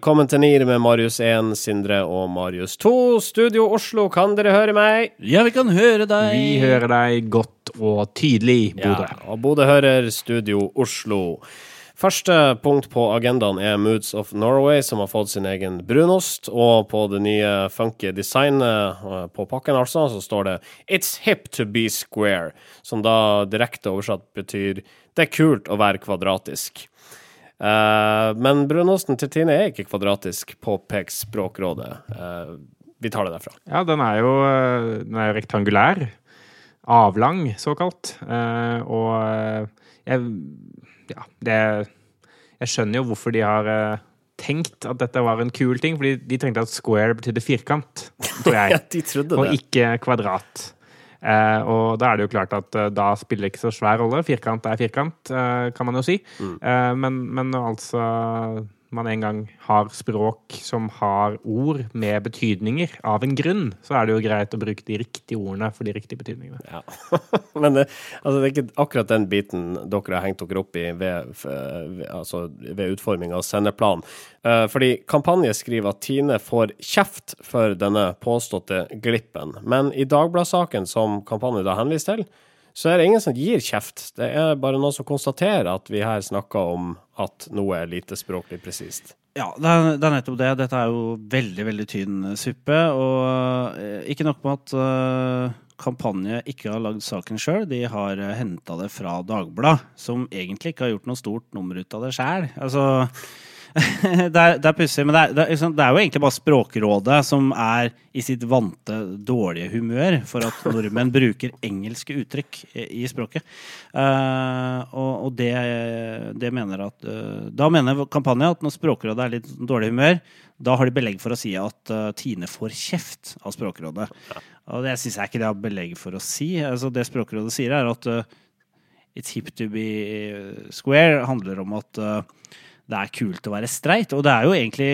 velkommen til NIR med Marius 1, Sindre og Marius 2. Studio Oslo, kan dere høre meg? Ja, vi kan høre deg. Vi hører deg godt og tydelig, Bodø. Ja, og Bodø hører Studio Oslo. Første punkt på agendaen er Moods of Norway, som har fått sin egen brunost. Og på det nye funky designet eh, på pakken, altså, så står det 'It's hip to be square', som da direkte oversatt betyr 'det er kult å være kvadratisk'. Uh, men brunosten til Tine er ikke kvadratisk, påpeker Språkrådet. Uh, vi tar det derfra. Ja, den er jo, den er jo rektangulær. Avlang, såkalt. Uh, og jeg Ja, det Jeg skjønner jo hvorfor de har tenkt at dette var en kul ting, fordi de tenkte at square betydde firkant, tror jeg. ja, de trodde det. Og ikke kvadrat. Eh, og da er det jo klart at eh, da spiller det ikke så svær rolle. Firkant er firkant, eh, kan man jo si. Mm. Eh, men, men altså man en gang har språk som har ord med betydninger av en grunn, så er det jo greit å bruke de riktige ordene for de riktige betydningene. Ja. Men det, altså, det, er ikke akkurat den biten dere har hengt dere opp i ved, altså, ved utforming av sendeplanen. Uh, fordi Kampanje skriver at Tine får kjeft for denne påståtte glippen. Men i Dagbladet-saken som Kampanje da henviser til, så er det ingen som gir kjeft. Det er bare noen som konstaterer at vi her snakker om at noe er lite språklig presist. Ja, det er, nettopp det. Dette er jo veldig, veldig tynn suppe. Og eh, ikke nok med at uh, Kampanje ikke har lagd saken sjøl, de har uh, henta det fra Dagbladet, som egentlig ikke har gjort noe stort nummer ut av det sjæl. Altså det, er, det er pussig, men det er, det, er, det er, jo egentlig bare Språkrådet som er i sitt vante dårlige humør for at nordmenn bruker engelske uttrykk i, språket. Uh, og, og det, det, mener at uh, Da mener kampanjen at når Språkrådet er litt dårlig humør, da har de belegg for å si at uh, Tine får kjeft av Språkrådet. Og det syns jeg ikke de har belegg for å si. Altså, det Språkrådet sier, er at It's hip to be square handler om at det er kult å være streit. Og det er jo egentlig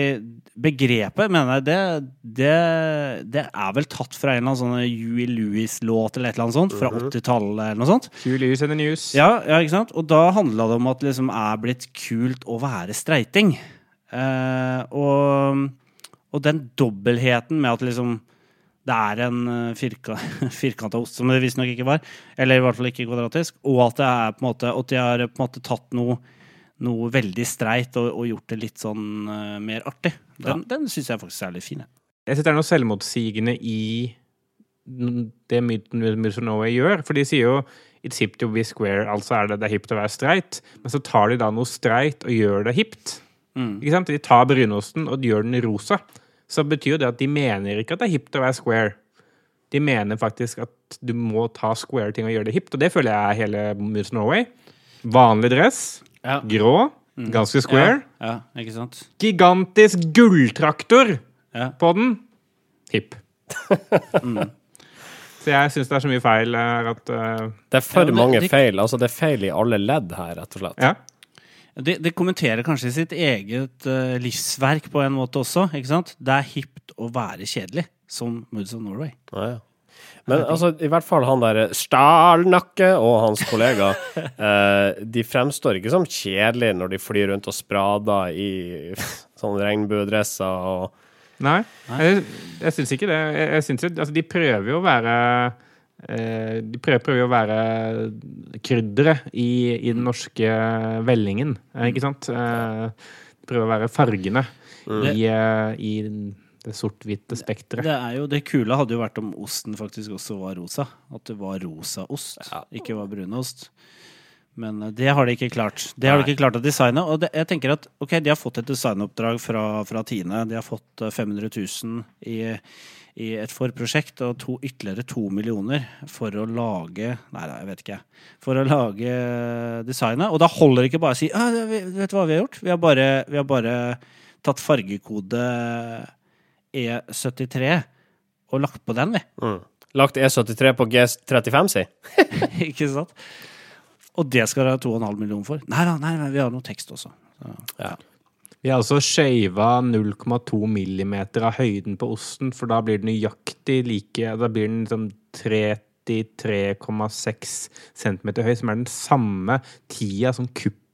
begrepet, mener jeg, det, det, det er vel tatt fra en eller annen sånn Huey Lewis-låt eller et eller annet sånt, fra 80-tallet mhm. eller noe sånt. Huey Lewis and the News. Ja, ja, ikke sant? Og da handla det om at det liksom er blitt kult å være streiting. Eh, og, og, den dobbeltheten med at liksom det er en eh, firka, firkanta ost, som det visstnok ikke var, eller i hvert fall ikke kvadratisk, og at det er på en måte, at de har på en måte tatt noe noe veldig streit og, og, gjort det litt sånn uh, mer artig. Den, ja. den syns jeg faktisk er litt fin. Jeg syns det er noe selvmotsigende i det Moods of Norway gjør. For de sier jo 'it's hip to be square', altså er det, det er hipt å være streit. Men så tar de da noe streit og gjør det hipt. Mm. Ikke sant? De tar brunosten og gjør den rosa. Så betyr jo det at de mener ikke at det er hipt å være square. De mener faktisk at du må ta square ting og gjøre det hipt, og det føler jeg er hele Moods of Norway. Vanlig dress, ja. Grå. Mm. Ganske square. Ja, ja, ikke sant? Gigantisk gulltraktor ja. på den. Hipp. mm. Så jeg syns det er så mye feil her at uh, Det er for mange det, feil. Altså, det er feil i alle ledd her, rett og slett. Ja. Det, det kommenterer kanskje sitt eget uh, livsverk på en måte også. ikke sant? Det er hipt å være kjedelig, som Moods of Norway. Ja, ja. Men altså, i hvert fall han der Stalnakke og hans kollega, eh, de fremstår ikke som kjedelige når de flyr rundt og sprader i sånne regnbuedresser og Nei, jeg, jeg syns ikke det. Jeg, jeg synes, altså, de prøver jo å være eh, De prøver, prøver jo å være krydderet i, i, den norske vellingen, ikke sant? Eh, de prøver å være fargene mm. i, eh, i det sort-hvite spekteret. Det, er jo, det kule hadde jo vært om osten faktisk også var rosa. At det var rosa ost, ja. ikke var brunost. Men eh, det har de ikke klart. Det har de ikke klart å designe. Og det, jeg tenker at ok, de har fått et designoppdrag fra, fra Tine. De har fått 500 eh, 000 i, i et forprosjekt og to, ytterligere to millioner for å lage Nei, jeg vet ikke. For å lage designet. Og da holder det ikke bare å si ah, Vet du hva vi har gjort? Vi har bare, vi har bare tatt fargekode E73 og lagt på den, vi. Mm. Lagt E73 på G35, si. ikke sant? Og det skal dere ha 2,5 millioner for? Nei da, nei, vi har noe tekst også. Så, ja. Vi har altså shava 0,2 millimeter av høyden på osten, for da blir den nøyaktig like Da blir den liksom 33,6 cm høy, som er den samme tida som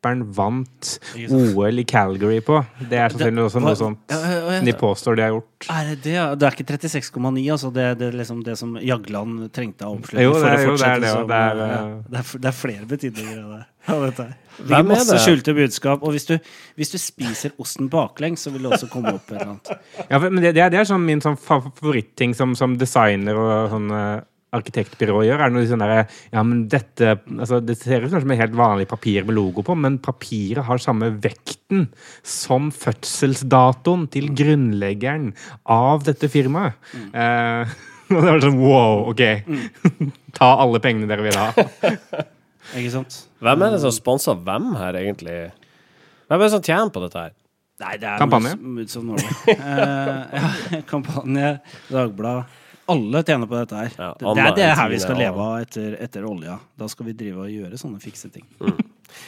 kuppelen vant OL i Calgary på. Det er sannsynligvis også noe sånt Ja, ja, ja. de påstår de har gjort. Er det det? Det er ikke 36,9, altså. Det, det er liksom det som Jagland trengte av oppslutning Jo, det for er- å jo, det er det, som det er, ja, eh, det, er, det er flere betydninger av det. Av dette. Det ligger er masse skjulte budskap. Og hvis du, hvis du spiser osten baklengs, så vil det også komme opp et eller annet. Ja, men det, det er, det er sånn min sånn favorittting som, som designer og sånn eh, arkitektbyrå gjør. Er det noe sånn derre Ja, men dette altså, Det ser ut som et helt vanlig papir med logo på, men papiret har samme vekten som fødselsdatoen til grunnleggeren av dette firmaet. Eh, og det var sånn wow, OK. Ta alle pengene dere vil ha. Ikke sant? Hvem er det som sponser hvem her, egentlig? Hvem er det som tjener på dette her? Nei, det er Kampanje? Moods, Moods of Norway. Eh, ja, kampanje, Dagblad. Alle tjener på dette her. Ja, det, det er det her vi skal leve av etter, etter olja. Da skal vi drive og gjøre sånne fikse ting.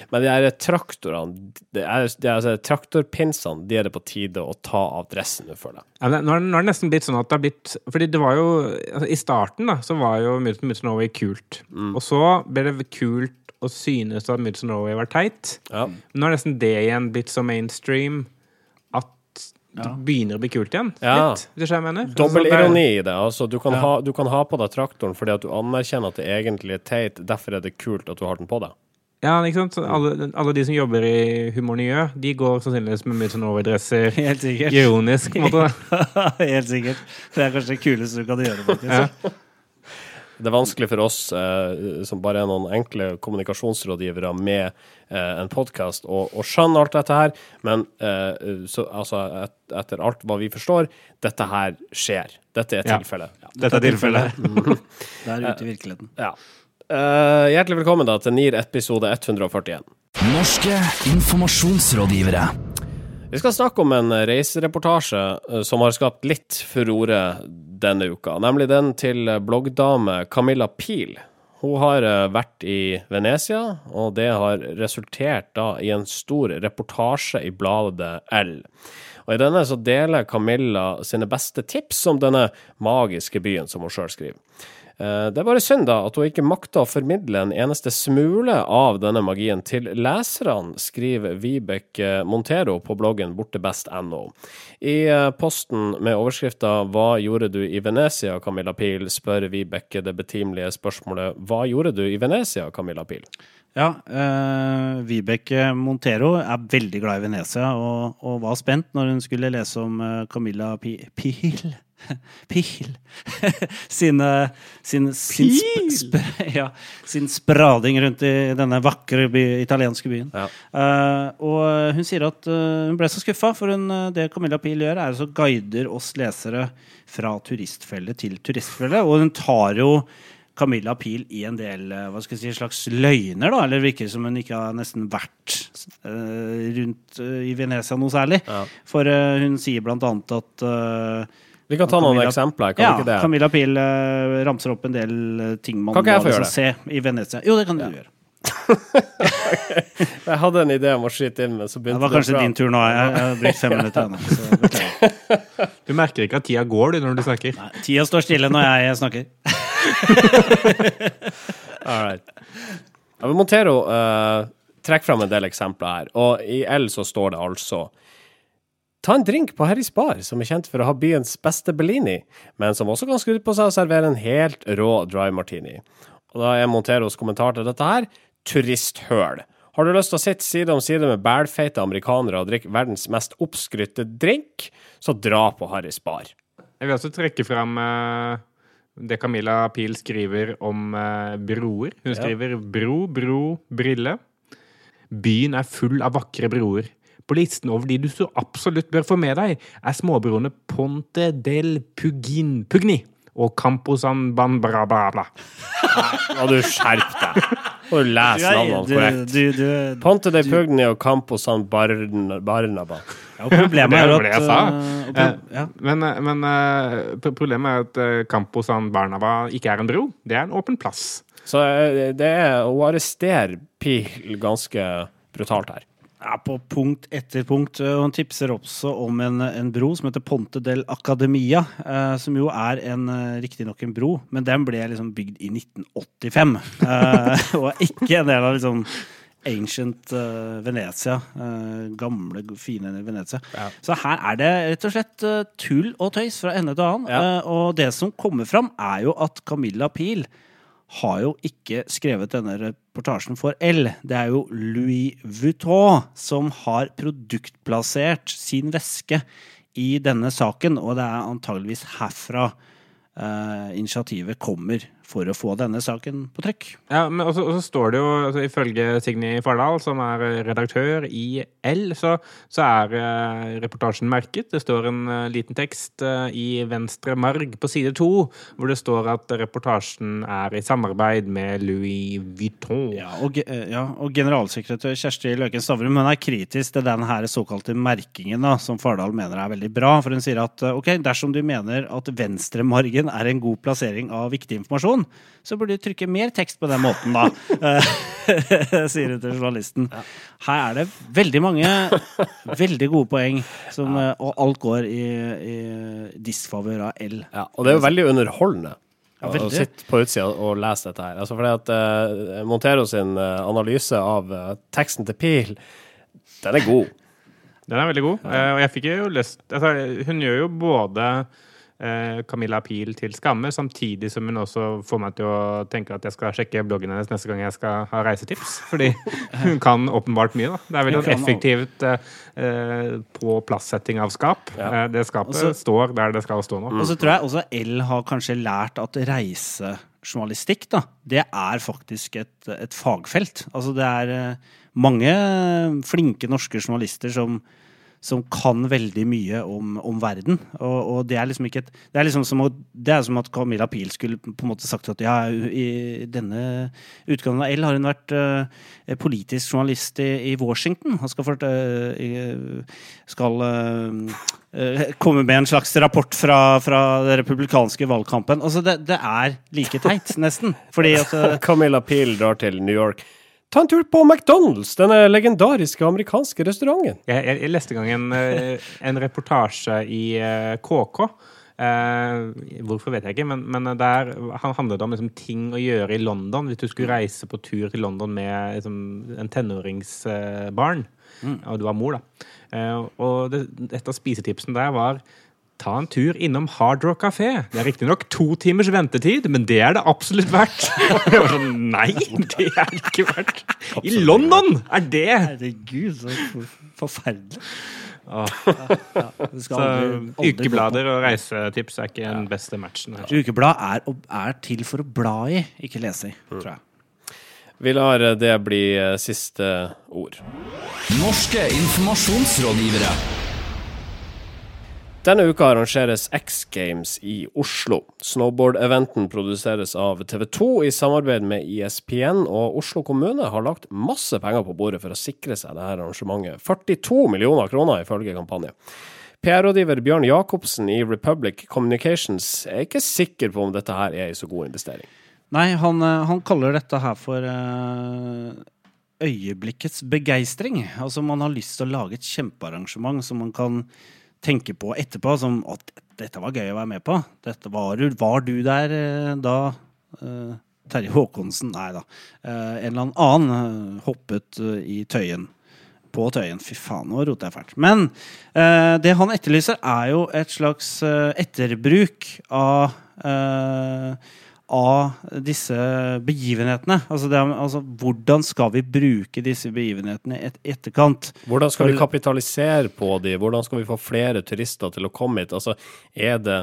Men de her traktorene, det er, det er, altså, traktorpinsene, de er det på tide å ta av dressen for deg. Ja, nå, har nå er det nesten blitt sånn at det har blitt Fordi det var jo altså, I starten da, så var jo Moods Moods Norway kult. Og så ble det kult å synes at Moods Norway var teit. Ja. Nå er nesten det igjen blitt så mainstream det begynner å bli kult igjen. Ja. Litt, hvis jeg mener? Dobbel Altså, det ironi i det. Altså, du, kan ha, du kan ha på deg traktoren fordi at du anerkjenner at det egentlig er teit, derfor er det kult at du har den på deg. Ja, ikke sant? Alle, alle de som jobber i humornyø, de går sannsynligvis med mye sånn Norway-dresser. Helt sikkert. Ironisk, på en måte. Helt sikkert. Det er kanskje det kuleste du kan gjøre, faktisk. Ja. Det er vanskelig for oss eh, som bare er noen enkle kommunikasjonsrådgivere med eh, en podkast, å, å skjønne alt dette her, men eh, så, altså, et, etter alt hva vi forstår, dette her skjer. Dette er Ja. tilfellet. Ja. Dette er tilfellet. Det er ute i virkeligheten. Ja. Eh, hjertelig velkommen da til NIR episode 141. Norske informasjonsrådgivere. Vi skal snakke om en reisereportasje eh, som har skapt litt furore denne uka, nemlig den til bloggdame Camilla Pil. Hun har eh, vært i Venezia, og det har resultert da i en stor reportasje i bladet L. Og I denne så deler Camilla sine beste tips om denne magiske byen, som hun sjøl skriver. Eh, Det er bare synd da at hun ikke makta å formidle en eneste smule av denne magien til leserne, skriver Vibeke Montero på bloggen bortebest.no. I eh, posten med overskrifta 'Hva gjorde du i Venezia, Camilla Pil?' spør Vibeke det betimelige spørsmålet 'Hva gjorde du i Venezia, Camilla Pil?' Ja, eh, Vibeke Montero er veldig glad i Venezia og, og var spent når hun skulle lese om eh, Camilla Pi Pil Pil sin, sin, sin, sp sp ja, sin sprading rundt i denne vakre by, italienske byen. Ja. Uh, og hun sier at uh, hun ble så skuffa, for hun, eh, det Camilla Pil gjør, er å guider oss lesere fra turistfelle til turistfelle. Og hun tar jo Camilla Pil i en del hva skal jeg si, slags løgner, da. Eller virker som hun ikke har nesten vært uh, rundt i Venezia noe særlig. Ja. For hun sier blant annet at Vi kan ta noen Camilla- eksempler, kan ja, vi ikke det? Camilla Pil uh, ramser opp en del eh, ting man Kan må liksom se i Venezia. Jo, det kan du gjøre. Jeg hadde en idé om å skyte inn, men så begynte Det Det var kanskje det din tur nå. Jeg, jeg har brukt fem minutter ennå. Du merker ikke at tida går du, når du snakker. Nei, Tida står stille når jeg snakker. All right. Ja, monterer jo, uh, trekker fram en del eksempler her, og i L så står det altså Ta en drink på Harrys Bar, som er kjent for å ha byens beste Bellini, men som også kan skru på seg og servere en helt rå dry martini. Og da er Monteros kommentar til dette her turisthøl. Har du lyst til å sitte side om side med bælfeite amerikanere og drikke verdens mest oppskrytte drink, så dra på Harrys Bar. Jeg vil også trekke fram eh, det Camilla Pil skriver om eh, broer. Hun Ja. skriver bro, bro, brille. Byen er full av vakre broer. På listen over de du så absolutt bør få med deg, er småbroene Ponte del Pugin, Pugni og Campo San Banbrabla. Nå må du skjerpe deg. Og du lese navnene korrekt. du, du, Ponte de Pugni og Campo San Barn- Barnaba. ja, problemet er at sa. eh, ja. Men, men problemet er at Campo San Barnaba ikke er en bro. Det er en åpen plass. Så eh, det er å arrestere Pil ganske brutalt her. Ja, på punkt etter punkt. Og han tipser også om en, en bro som heter Ponte del Academia. Eh, som jo er en eh, riktignok en bro, men den ble liksom bygd i 1985. Eh, og er ikke en del av liksom ancient uh, Venezia. Uh, gamle, fine Venezia. Ja. Så her er det rett og slett uh, tull og tøys fra ende til annen. Ja. Eh, og det som kommer fram, er jo at Camilla Pil har jo ikke skrevet denne reportasjen for L. Det er jo Louis Vuitton som har produktplassert sin veske i denne saken, og det er antageligvis herfra eh, initiativet kommer for å få denne saken på trykk. Ja, men også, og så står det jo, altså, ifølge Signy Fardal, som er redaktør i L, så, så er eh, reportasjen merket. Det står en eh, liten tekst eh, i venstre marg på side to, hvor det står at reportasjen er i samarbeid med Louis Vuitton. Ja, og, eh, ja, og generalsekretær Kjersti Løken Stavrum hun er kritisk til den her såkalte merkingen da, som Fardal mener er veldig bra. For hun sier at eh, ok, dersom du mener at venstremargen er en god plassering av viktig informasjon, så burde du trykke mer tekst på den måten, da. Sier hun til journalisten. Her er det veldig mange veldig gode poeng, som, eh, og alt går i, i disfavør av L. Ja, og det er jo veldig underholdende Ja, å- sitte på utsida og lese dette her. Altså fordi at uh, Montero sin eh, analyse av uh, teksten til Pil, den er god. Den er veldig god. eh, Og jeg fikk jo lyst altså, Hun gjør jo både Camilla Pil til skamme, samtidig som hun også får meg til å tenke at jeg skal sjekke bloggen hennes neste gang jeg skal ha reisetips. Fordi hun kan åpenbart mye. da. Det er veldig effektivt eh, eh, på plassetting av skap. Ja. Eh, det skapet Og står der det skal stå nå. Og så tror jeg også L har kanskje lært at reisejournalistikk, da, det er faktisk et, et fagfelt. Altså det er eh, mange flinke norske journalister som, som kan veldig mye om, om verden. Og, og det er liksom ikke et Det er liksom som, å, det er som at Camilla Pil skulle på en måte sagt at ja, i denne utgaven av L har hun vært uh, politisk journalist i, i Washington Han skal, fort, uh, skal uh, komme med en slags rapport fra, fra den republikanske valgkampen. Altså det, det er like teit, nesten. Fordi at Camilla Pil drar til New York. Ta en tur på McDonald's, denne legendariske amerikanske restauranten. Jeg, jeg, jeg leste en gang en, eh, en reportasje i eh, KK. Eh, hvorfor vet jeg ikke, men, men der han handlet det om liksom, ting å gjøre i London. Hvis du skulle reise på tur til London med liksom, en tenåringsbarn, og du var mor, da. Eh, og det, et av spisetipsene der var Ta en tur innom Hard Rock Café. Det er riktignok to timers ventetid, men det er det absolutt verdt. Jeg var sånn, Nei, det er det ikke verdt. I London er det Herregud, så forferdelig. Åh. Ja, det Så aldri- aldri ukeblader og reisetips er ikke den beste matchen. her. Ukeblad er, er til for å bla i, ikke lese i, tror jeg. Vi lar eh, det bli eh, siste ord. Norske informasjonsrådgivere. Denne uka arrangeres X Games i Oslo. Snowboard-eventen produseres av TV 2 i samarbeid med E ISPN, og Oslo kommune har lagt masse penger på bordet for å sikre seg dette arrangementet. 42 millioner kroner ifølge kampanje. PR-rådgiver Bjørn Jacobsen i Republic Communications er ikke sikker på om dette her er en så god investering. Nei, han, eh, han kaller dette her for eh, øyeblikkets begeistring. Altså man har lyst til å lage et kjempearrangement som man kan tenke på etterpå, som at dette var gøy å være med på. Dette var, var du der eh, da uh, Terje Håkonsen, nei da, uh, en eller annen hoppet uh, i Tøyen. På Tøyen. Fy faen, nå roter jeg fælt. Men det han etterlyser, er jo et slags etterbruk av av disse begivenhetene. Altså, det er, altså hvordan skal vi bruke disse begivenhetene i et, etterkant? Hvordan skal vi kapitalisere på de? Hvordan skal vi få flere turister til å komme hit? Altså, er det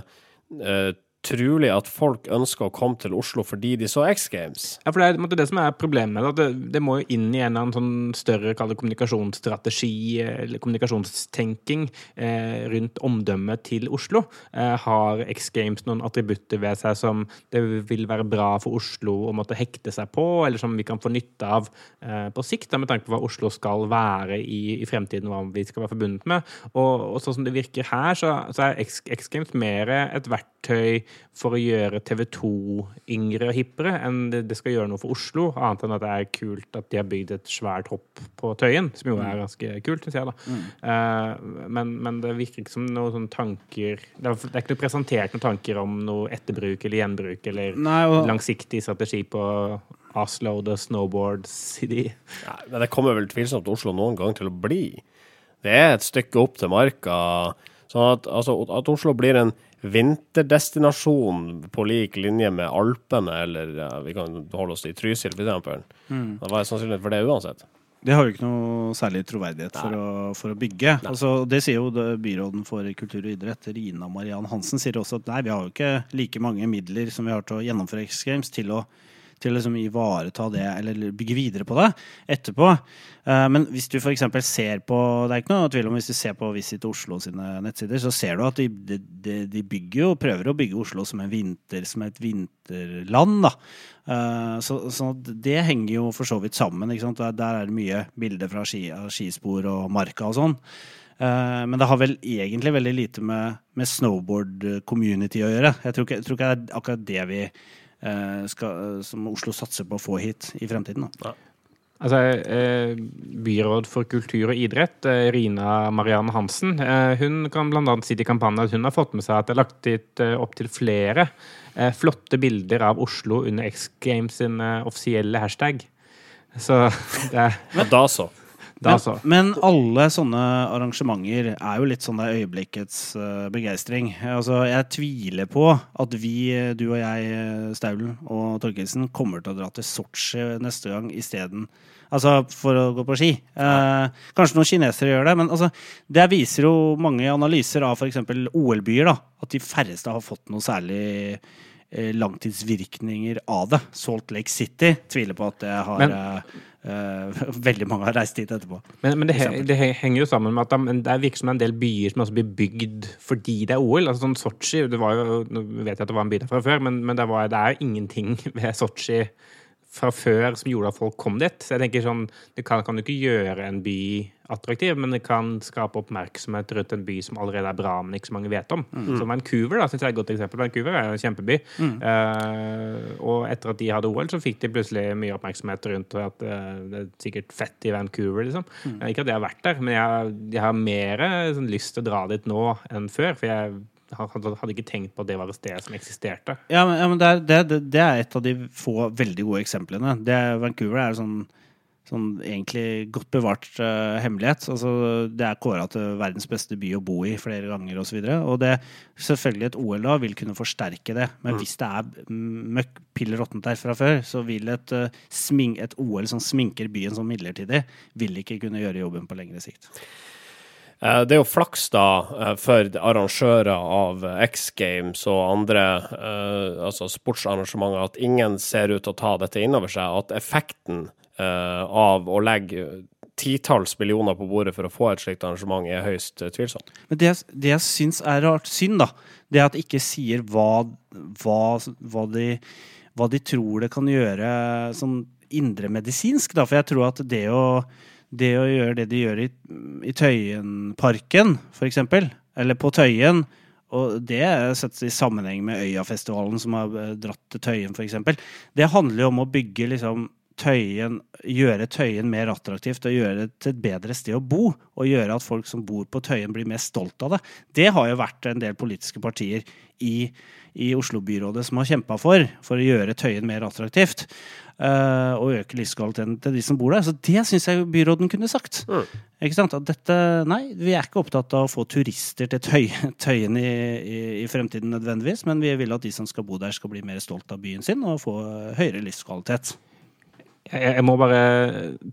eh, trolig at folk ønsker å komme til Oslo fordi de så X Games? Ja, for Det er det som er problemet. at det, det må jo inn i en eller annen sånn større kommunikasjonsstrategi eller kommunikasjonstenking eh, rundt omdømmet til Oslo. Eh, har X Games noen attributter ved seg som det vil være bra for Oslo å måtte hekte seg på, eller som vi kan få nytte av eh, på sikt, da, med tanke på hva Oslo skal være i, i fremtiden, hva vi skal være forbundet med. Og, og sånn som det virker her, så, så er X, X Games mer et verktøy for å gjøre TV2 yngre og hippere enn det, skal gjøre noe for Oslo, annet enn at det er kult at de har bygd et svært hopp på Tøyen, som jo er ganske kult, syns jeg, da. Eh, men, men det virker ikke som noen sånne tanker Det er, det er ikke noe presentert noen tanker om noe etterbruk eller gjenbruk eller Nei, og, langsiktig strategi på Oslo, the snowboard city. Nei, men det kommer vel tvilsomt Oslo noen gang til å bli. Det er et stykke opp til marka. Sånn at, altså, at Oslo blir en vinterdestinasjon på lik linje med Alpene, eller ja, vi kan holde oss i Trysil f.eks. Mm. Hva er sannsynligheten for det uansett? det har jo ikke noe særlig troverdighet for å, for å bygge. Altså, det sier jo byråden for kultur og idrett, Rina Mariann Hansen, sier også at nei, vi har jo ikke like mange midler som vi har til å gjennomføre X Games til å til å liksom ivareta det, eller bygge videre på det etterpå. Eh, Men hvis du f.eks. ser på Det er ikke noe tvil om hvis du ser på Visit Oslo sine nettsider, så ser du at de, de, de, bygger jo, prøver å bygge Oslo som, vinter, som et vinterland. da. Eh, Så, så det henger jo for så vidt sammen. Der, der er det mye bilder fra ski, skispor og marka og sånn. Eh, Men det har vel egentlig veldig lite med, med snowboard-community å gjøre. Jeg tror ikke, jeg tror ikke det er akkurat det vi skal, som Oslo satser på å få hit i fremtiden. Da. Altså, eh, Byråd for kultur og idrett, eh, Rina Marianne Hansen, eh, hun kan bl.a. si til kampanjen at hun har fått med seg at det er lagt ut eh, opptil flere eh, flotte bilder av Oslo under X Games sin eh, offisielle hashtag. Så det er Men da så. Da så. Men alle sånne arrangementer er jo litt sånn der øyeblikkets uh, begeistring. Altså, jeg tviler på at vi, eh, du og jeg, eh, Staulen og Torkelsen, kommer til å dra til Sotsji neste gang isteden. Altså for å gå på ski. Eh, kanskje noen kinesere gjør det, men altså, det viser jo mange analyser av f.eks. OL-byer, da, at de færreste har fått noe særlig eh, langtidsvirkninger av det. Salt Lake City tviler på at det har Men- Veldig mange har reist dit etterpå. Men, men det, det henger jo sammen med at det, det virker som en del byer som også blir bygd fordi det er OL. Altså sånn Sotsji det var jo, Nå vet jeg at det var en by der fra før, men, men det, var, det er jo ingenting ved Sotsji fra før som gjorde at folk kom dit. Så jeg tenker sånn, Det kan, kan jo ikke gjøre en by attraktiv, men det kan skape oppmerksomhet rundt en by som allerede er bra, men ikke så mange vet om. Så Vancouver da, synes jeg er et godt eksempel. Vancouver er en kjempeby. Eh, og etter at de hadde OL, så fikk de plutselig mye oppmerksomhet rundt at uh, det er sikkert fett i Vancouver. liksom. Mm. Ikke at jeg har vært der, men jeg, jeg har mer eh, sånn, lyst til å dra dit nå enn før. For jeg hadde, hadde ikke tenkt på at det var et sted som eksisterte. Ja, men, ja, men det, er, det, det, er et av de få veldig gode eksemplene. Det, er- Vancouver er sånn, sånn egentlig godt bevart uh, hemmelighet. Altså, det er kåra til verdens beste by å bo i flere ganger osv. Og, så og det, selvfølgelig et OL da vil kunne forsterke det. Men hvis det er møkk pill råttent der fra før, så vil et, uh, smink, et OL som sminker byen sånn midlertidig, vil ikke kunne gjøre jobben på lengre sikt. Eh, Det er jo flaks da eh, for arrangører av X Games og andre eh, altså sportsarrangementer at ingen ser ut til å ta dette inn over seg. At effekten av å legge titalls millioner på bordet for å få et slikt arrangement er høyst tvilsomt. Men det, det jeg syns er rart synd, da, det at de ikke sier hva, hva, hva, de, hva de tror det kan gjøre sånn indremedisinsk. Da. For jeg tror at det å, det å gjøre det de gjør i, i Tøyenparken, f.eks., eller på Tøyen og det settes i sammenheng med Øyafestivalen, som har eh, dratt til Tøyen, f.eks. Det handler jo om å bygge liksom Tøyen, gjøre Tøyen mer attraktivt og gjøre det til et bedre sted å bo. Og gjøre at folk som bor på Tøyen, blir mer stolt av det. Det har jo vært en del politiske partier i, i Oslo-byrådet som har kjempa for, for å gjøre Tøyen mer attraktivt. Uh, og øke livskvaliteten til de som bor der. Så det syns jeg byråden kunne sagt. Ikke sant? At dette, nei, vi er ikke opptatt av å få turister til tøy, Tøyen i, i, i fremtiden nødvendigvis, men vi vil at de som skal bo der, skal bli mer stolt av byen sin og få høyere livskvalitet. Jeg, må bare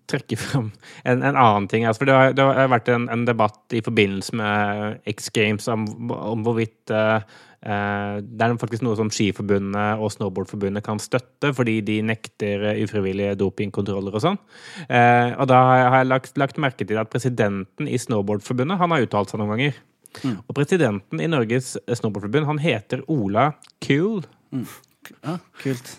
trekke fram en, en annen ting. Altså, for det har, det har vært en, en debatt i forbindelse med X Games om, om hvorvidt eh, det er faktisk noe som Skiforbundet og Snowboardforbundet kan støtte, fordi de nekter ufrivillige dopingkontroller og sånn. Eh, og da har jeg, lagt, lagt merke til at presidenten i Snowboardforbundet han har uttalt seg noen ganger. Og presidenten i Norges Snowboardforbund han heter Ola Kuhl. Ja, kult.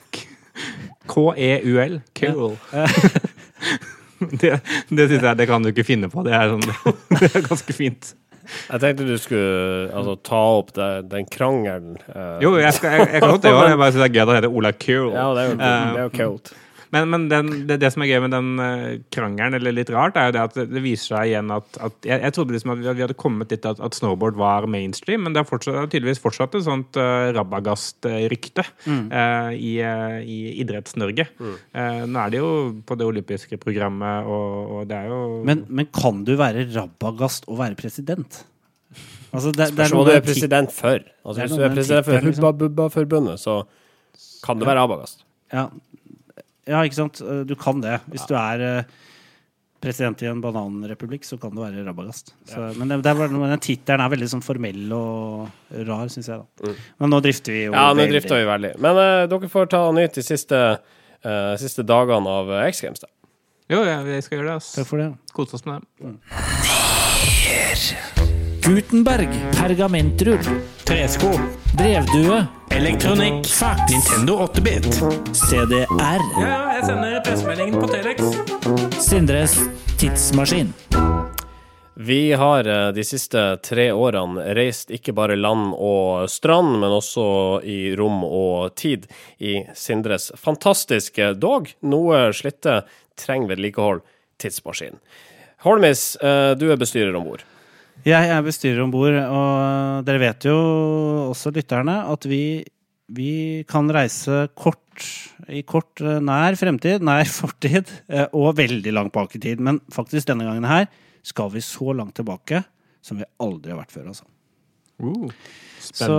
K-E-U-L. Cool. det det syns jeg det kan du ikke finne på. Det er, sånn, det er ganske fint. Jeg tenkte du skulle altså, ta opp det, den krangelen. Uh. Jo, jeg, skal, jeg, jeg kan godt det. Jeg bare synes det er gøy at han heter Ola Cool. Ja, det er jo, Eh, det er jo kult. Men, men den, det, det som er gøy med den eh, krangelen, eller litt rart, er jo det at det, viser seg igjen at, at jeg, jeg trodde liksom at vi, vi hadde kommet dit at, at snowboard var mainstream, men det har fortsatt, det har tydeligvis fortsatt et sånt uh, rabagast-rykte eh, i, eh, i Idretts-Norge. Eh, nå er det jo på det olympiske programmet, og, og det er jo Men, men kan du være rabagast og være president? Altså, det, det er noe du er president for. Altså, er hvis du er president for. Hubba Bubba-forbundet, så kan det være Abagast. Ja. Ja, ikke sant. Eh, Du kan det. Hvis du er eh, president i en bananrepublikk, så kan du være rabagast. Så, Men det, det er den tittelen er veldig sånn formell og rar, syns jeg. da. Men nå drifter vi jo Mm. Ja, nå drifter vi veldig. Men uh, dere får ta og nyte de siste, uh, siste dagene av X Games. da. Jo, ja, vi skal gjøre det. ass. Takk for det. Kose oss med det. Gutenberg. Pergamentrull. Tresko. Brevdue. Elektronikk. Fax. Nintendo 8-bit. CDR. Ja, jeg sender pressemeldingen på Telex. Sindres tidsmaskin. Vi har eh, de siste tre årene reist ikke bare land og strand, men også i rom og tid i Sindres fantastiske, dog noe slitte, trenger vedlikehold, tidsmaskin. Holmis, eh, du er bestyrer om bord. Jeg er bestyrer om bord, og dere vet jo også, lytterne, at vi, vi kan reise kort i kort eh, nær fremtid, nær fortid, eh, og veldig langt bak i tid. Men faktisk denne gangen her skal vi så langt tilbake som vi aldri har vært før, altså. Uh, Så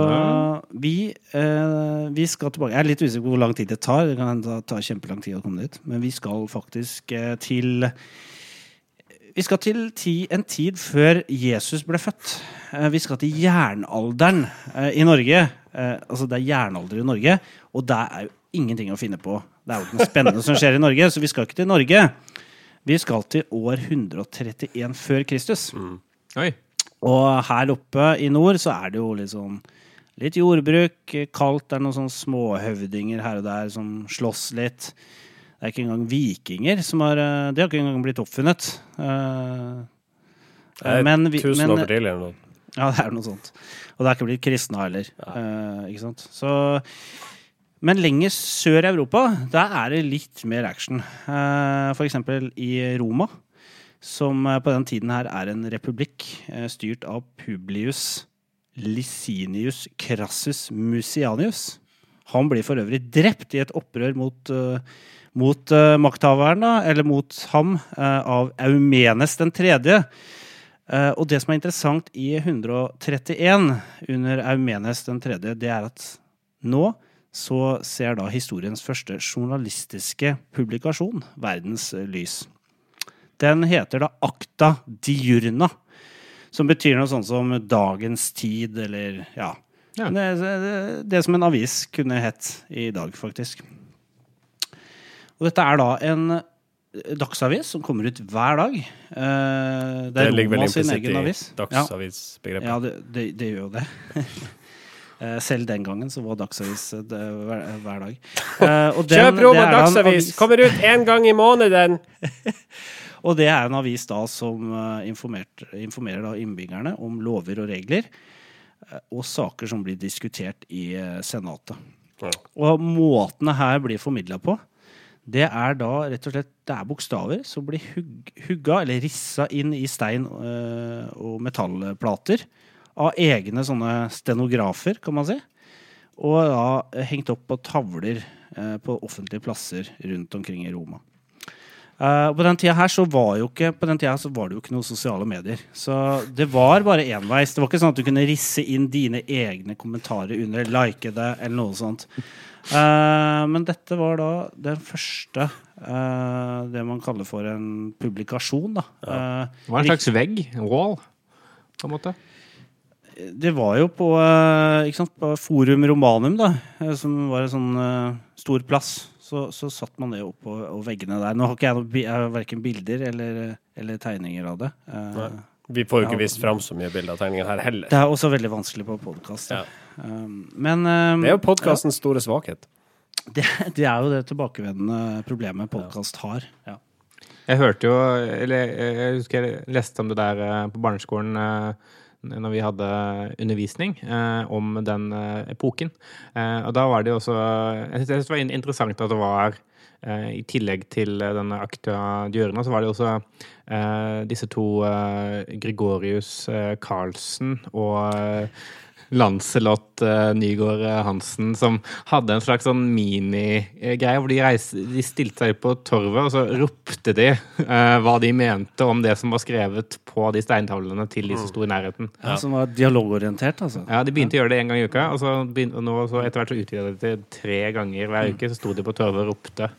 vi, eh, vi skal tilbake Jeg er litt usikker på hvor lang tid det tar. Det kan ta, ta kjempelang tid å komme dit. Men vi skal faktisk eh, til Vi skal til ti, en tid før Jesus ble født. Eh, vi skal til jernalderen eh, i Norge. Eh, altså det er jernalder i Norge, og der er jo ingenting å finne på. Det er jo ikke noe spennende som skjer i Norge, så vi skal ikke til Norge. Vi skal til år 131 før Kristus. Oi. Og her oppe i nord så er det jo litt sånn Litt jordbruk, kaldt, det er noen sånne småhøvdinger her og der som slåss litt. Det er ikke engang vikinger som har Det De har ikke engang blitt oppfunnet. Eh, Det er men vi- tusen men- år for tidlig eller noe. ja, det er noe sånt. Og det er ikke blitt kristna heller. Ja. ikke sant? Så, men lenger sør i Europa, der er det litt mer action. Eh, for eksempel i Roma, som eh, på den tiden her er en republikk eh, styrt av Publius Licinius Crassus Musianius. Han blir for øvrig drept i et opprør mot, eh, mot uh, makthaveren, da, eller mot ham, uh, av Eumenes den tredje. Uh, og det som er interessant i 131 under Eumenes den tredje, det er at nå så ser da historiens første journalistiske publikasjon verdens lys. Den heter da Acta diurna, som betyr noe sånt som dagens tid, eller ja. Ja. Det, det, det som en avis kunne hett i dag, faktisk. Og dette er da en dagsavis som kommer ut hver dag. Eh, det Det er ligger vel implisitt i. Ja. dagsavisbegrepet. Ja, det, det, det gjør jo det. Eh, Selv den gangen så var Dagsavis eh, hver, hver dag. Eh, den- Kjøp Roma dagsavis! Kommer ut én gang i måneden! Og det er en avis da som eh, informerer da innbyggerne om lover og regler, og saker som blir diskutert i Senatet. Ja. Og måtene her blir formidla på, det er da rett og slett Det er bokstaver som blir hugg, hugga eller rissa inn i stein øh, og metallplater av egne sånne stenografer, kan man si. Og da eh, hengt opp på tavler øh, på offentlige plasser rundt omkring i Roma. Eh, på den tida her så var jo ikke På den tida så var det jo ikke noen sosiale medier. Så det var bare enveis. Det var ikke sånn at du kunne risse inn dine egne kommentarer under, like det, eller noe sånt. Uh, men dette var da den første uh, det man kaller for en publikasjon, da. Ja. Det var en slags vegg. Wall, på en måte. det var jo på, sant, på Forum Romanum, da, som var en sånn stor plass. Så, så satt man det opp på veggene der. Nå har ikke jeg noe, jeg har verken bilder eller, eller tegninger av det. Eh, Nei. Vi får jo ikke Ja. vist fram så mye bilder av tegninger her heller. det er også veldig vanskelig på podkast. Ja. Um, men um, Det er jo podkastens store svakhet. det, det er jo det tilbakevendende problemet podkast har. Ja. Jeg hørte jo Eller jeg husker jeg leste om det der eh, på barneskolen. Eh, når vi hadde undervisning eh, om den eh, epoken. Eh, og da var det jo også Jeg synes det var interessant at det var eh, I tillegg til eh, denne akta Djørna, så var det også eh, disse to eh, Gregorius eh, Carlsen og eh, Lancelot uh, Nygaard eh, Hansen som hadde en slags sånn minigreie hvor de, reiste, de stilte seg på torvet, og så ropte de uh, hva de mente om det som var skrevet på de steintavlene til de som sto i nærheten. Ja, som var dialogorientert, altså. Ja, De begynte å gjøre det én gang i uka, og så begynte, og nå så etter hvert så utvida de til tre ganger hver uke. Så sto de på torvet og ropte.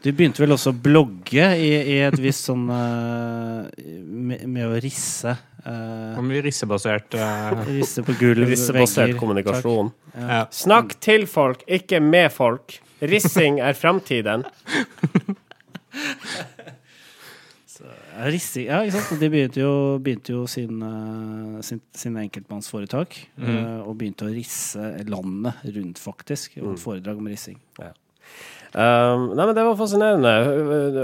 Du begynte vel også å blogge i, i et visst sånn uh, med, med å risse. Eh, vi rissebasert uh, risse på gulv, Rissebasert kommunikasjon. ja. Snakk til folk, ikke med folk. Rissing er framtiden. Rissing, ja, ikke sant? De begynte jo, begynte jo sin, eh, sin, sin enkeltmannsforetak, eh, og begynte å risse landet rundt, faktisk. Og et foredrag om rissing. Um, nei, men Det var fascinerende.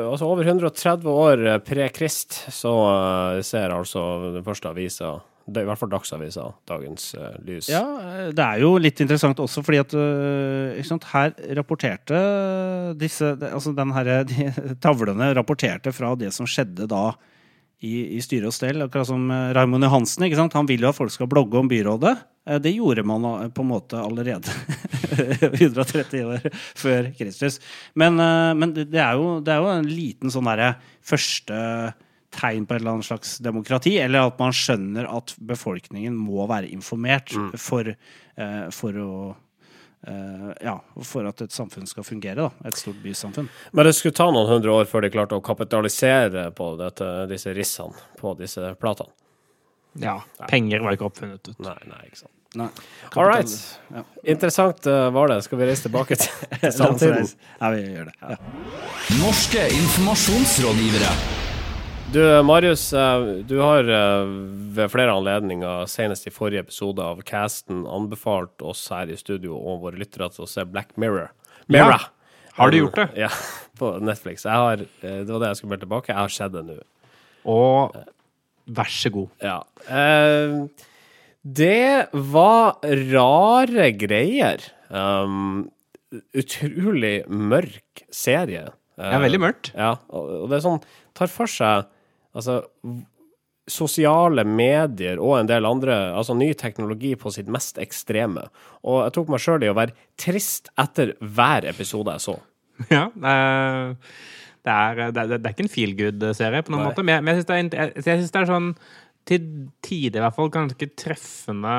Altså Over 130 år pre-Krist så uh, ser altså den første avisa, i hvert fall Dagsavisa, dagens uh, lys. Ja, eh, det er jo litt interessant også, fordi at uh, sant, her rapporterte disse Altså den her, de, Tavlene rapporterte fra det som skjedde da i, i styre og stell. Akkurat som eh, Raymond Johansen. ikke sant? Han vil jo at folk skal blogge om byrådet. Eh, Det gjorde man eh, på en måte allerede 130 år før Kristus. Men, men det er, jo, det er jo en liten sånn derre første tegn på et eller annet slags demokrati, eller at man skjønner at befolkningen må være informert for, eh, for å ja, for at et samfunn skal fungere. da, Et stort bysamfunn. Men det skulle ta noen hundre år før de klarte å kapitalisere på dette, disse rissene på disse platene. ja. Penger var ikke oppfunnet. ut. Nei, nei, ikke sant. Nei. All right. Ja. Interessant uh, var det. Skal vi reise tilbake til, til samtiden? Ja, vi gjør det. Ja. Norske informasjonsrådgivere. Du, Marius, eh, du har eh, ved flere anledninger, senest i forrige episode av Casten, anbefalt oss her i studio og våre lyttere til å se Black Mirror. Mirror. Har du gjort det? Ja, på Netflix. Har, eh, det var det jeg skulle melde tilbake. Jeg har sett det nå. Og vær så god. Ja. Det var rare greier. Um, utrolig mørk serie. Det er veldig mørkt. Ja, og det er sånn Tar for seg altså sosiale medier og en del andre, altså ny teknologi på sitt mest ekstreme. Og jeg tok meg sjøl i å være trist etter hver episode jeg så. Ja, det er, det er, det er, ikke en feel good-serie på noen Nei. måte, men jeg, men jeg syns det, det er sånn til tider i hvert fall ganske treffende,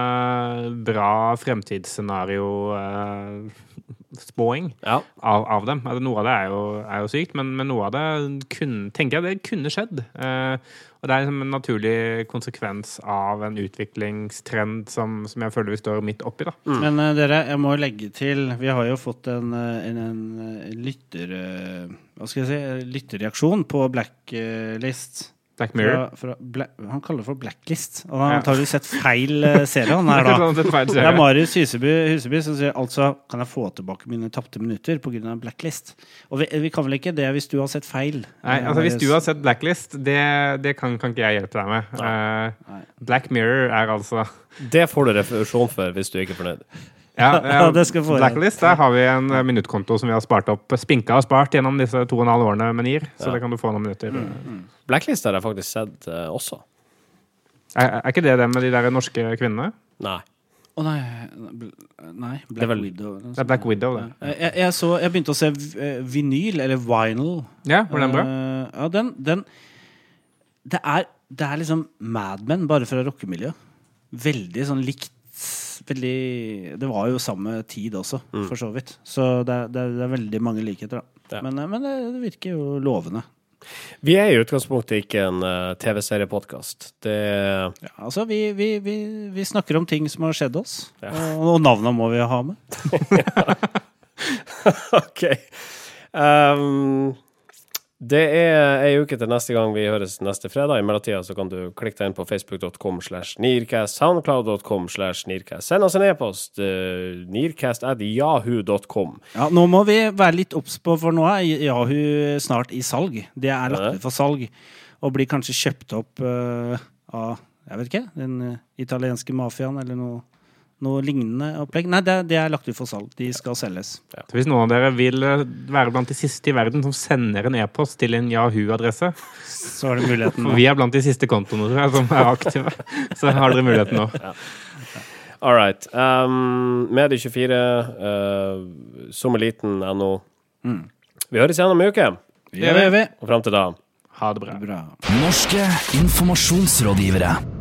bra fremtidsscenario-spåing Ja. av, av dem. Altså, noe av det er jo, er jo sykt, men, men noe av det kunne, tenker jeg det kunne skjedd. Eh, og det er liksom en naturlig konsekvens av en utviklingstrend som, som jeg føler vi står midt oppi. da. Men uh, dere, jeg må legge til Vi har jo fått en, eh, en, en eh, lytter... Uh, hva skal jeg si? eh, Lytterreaksjon på Blacklist. Black Mirror. Fra, fra Bla han kaller det for Blacklist. Og han har Ja. antakelig sett feil eh, serie, han her da. Det er Marius Huseby, Huseby som sier altså kan jeg få tilbake mine tapte minutter pga. blacklist. Og vi, vi kan vel ikke det hvis du har sett feil? Nei, eh, altså Hvis du har sett Blacklist, det, det kan, kan ikke jeg hjelpe deg med. Uh, Black Mirror er altså Det får du refusjon for hvis du ikke er fornøyd. Ja, Ja, det skal få. Blacklist, der har vi en eh, minuttkonto som vi har spart opp. Spinka og spart gjennom disse to og en halv årene med NIR. Så det kan du få noen minutter. Blacklist har jeg faktisk sett uh, også. Er, er ikke det det med de der norske kvinnene? Nei. Å nei, nei Black det vel- Widow. Det er Black Widow, det. Jeg, jeg, så, jeg begynte å se eh, vinyl, eller vinyl. Ja, var den bra? Uh, ja, den, den det, er, det er liksom Mad Men, bare fra rockemiljøet. Veldig sånn likt Veldig Det var jo samme tid også, for så vidt. Så det, er- det, er- veldig mange likheter, da. Ja. Men, eh, men det, det virker jo lovende. Vi er i utgangspunktet ikke en uh, TV-seriepodkast. Det Ja, altså, vi, vi, vi, vi snakker om ting som har skjedd oss, Ja. og, og navna må vi ha med. OK. Um, det er ei uke til neste gang vi høres neste fredag. I mellomtida så kan du klikke deg inn på facebook.com slash nearcast, soundcloud.com slash nearcast. Send oss en e-post, uh, nearcast at yahoo.com. Ja, nå må vi være litt obs på, for nå er Yahoo snart i salg. Det er lagt ut for salg, og blir kanskje kjøpt opp uh, av jeg vet ikke, den eh, italienske mafiaen eller noe, noe lignende opplegg. Nei, det, det er lagt ut for salg. De skal selges. Så hvis noen av dere vil eh, være blant de siste i verden som sender en e-post til en Yahoo-adresse Så er det muligheten. For nå. vi er blant de siste kontoene tror jeg, som er aktive. Så har dere muligheten nå. All right. Um, Medie24, uh, sommerliten.no. Vi høres igjen om en uke. Det gjør vi. Og fram til da Ha det bra. Bra. Norske informasjonsrådgivere.